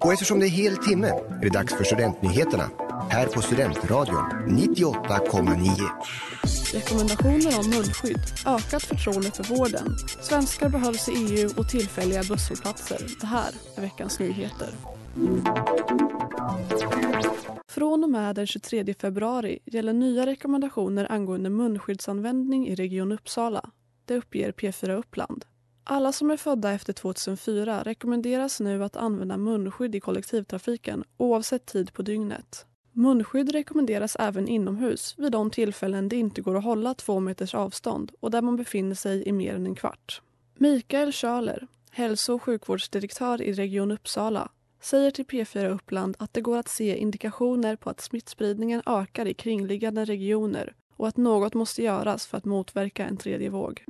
Och eftersom det är hel timme är det dags för Studentnyheterna här på Studentradion 98,9. Rekommendationer om munskydd, ökat förtroende för vården, svenskar behövs i EU och tillfälliga busshållplatser. Det här är veckans nyheter. Från och med den 23 februari gäller nya rekommendationer angående munskyddsanvändning i Region Uppsala. Det uppger P4 Uppland. Alla som är födda efter 2004 rekommenderas nu att använda munskydd i kollektivtrafiken oavsett tid på dygnet. Munskydd rekommenderas även inomhus vid de tillfällen det inte går att hålla två meters avstånd och där man befinner sig i mer än en kvart. Mikael Schöler, hälso och sjukvårdsdirektör i Region Uppsala, säger till P4 Uppland att det går att se indikationer på att smittspridningen ökar i kringliggande regioner och att något måste göras för att motverka en tredje våg.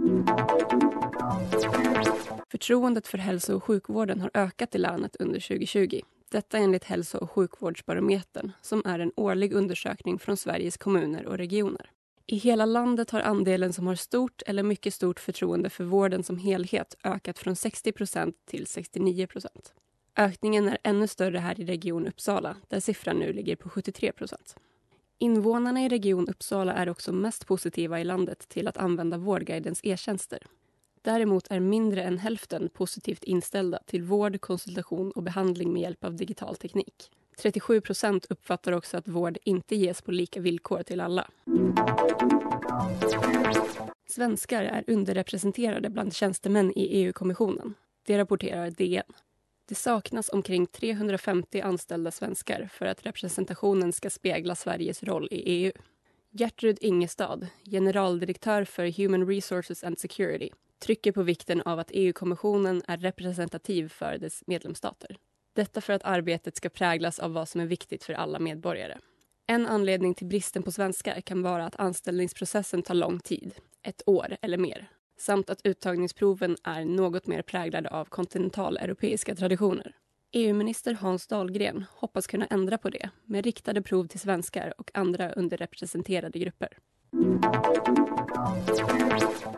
Förtroendet för hälso och sjukvården har ökat i länet under 2020. Detta enligt Hälso och sjukvårdsbarometern som är en årlig undersökning från Sveriges kommuner och regioner. I hela landet har andelen som har stort eller mycket stort förtroende för vården som helhet ökat från 60% till 69% Ökningen är ännu större här i Region Uppsala där siffran nu ligger på 73% Invånarna i Region Uppsala är också mest positiva i landet till att använda Vårdguidens e-tjänster. Däremot är mindre än hälften positivt inställda till vård, konsultation och behandling med hjälp av digital teknik. 37 procent uppfattar också att vård inte ges på lika villkor till alla. Svenskar är underrepresenterade bland tjänstemän i EU-kommissionen. Det rapporterar DN. Det saknas omkring 350 anställda svenskar för att representationen ska spegla Sveriges roll i EU. Gertrud Ingestad, generaldirektör för Human Resources and Security, trycker på vikten av att EU-kommissionen är representativ för dess medlemsstater. Detta för att arbetet ska präglas av vad som är viktigt för alla medborgare. En anledning till bristen på svenskar kan vara att anställningsprocessen tar lång tid, ett år eller mer, samt att uttagningsproven är något mer präglade av kontinentaleuropeiska traditioner. EU-minister Hans Dahlgren hoppas kunna ändra på det med riktade prov till svenskar och andra underrepresenterade grupper.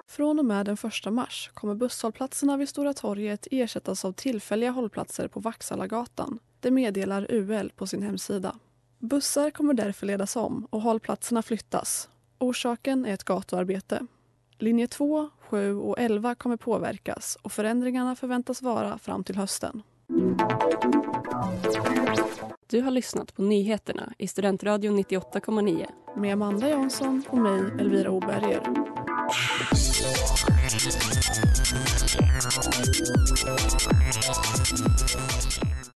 Från och med den 1 mars kommer busshållplatserna vid Stora torget ersättas av tillfälliga hållplatser på Vaxhallagatan. Det meddelar UL på sin hemsida. Bussar kommer därför ledas om och hållplatserna flyttas. Orsaken är ett gatuarbete. Linje 2, 7 och 11 kommer påverkas och förändringarna förväntas vara fram till hösten. Du har lyssnat på nyheterna i Studentradion 98,9 med Amanda Jansson och mig, Elvira Oberger.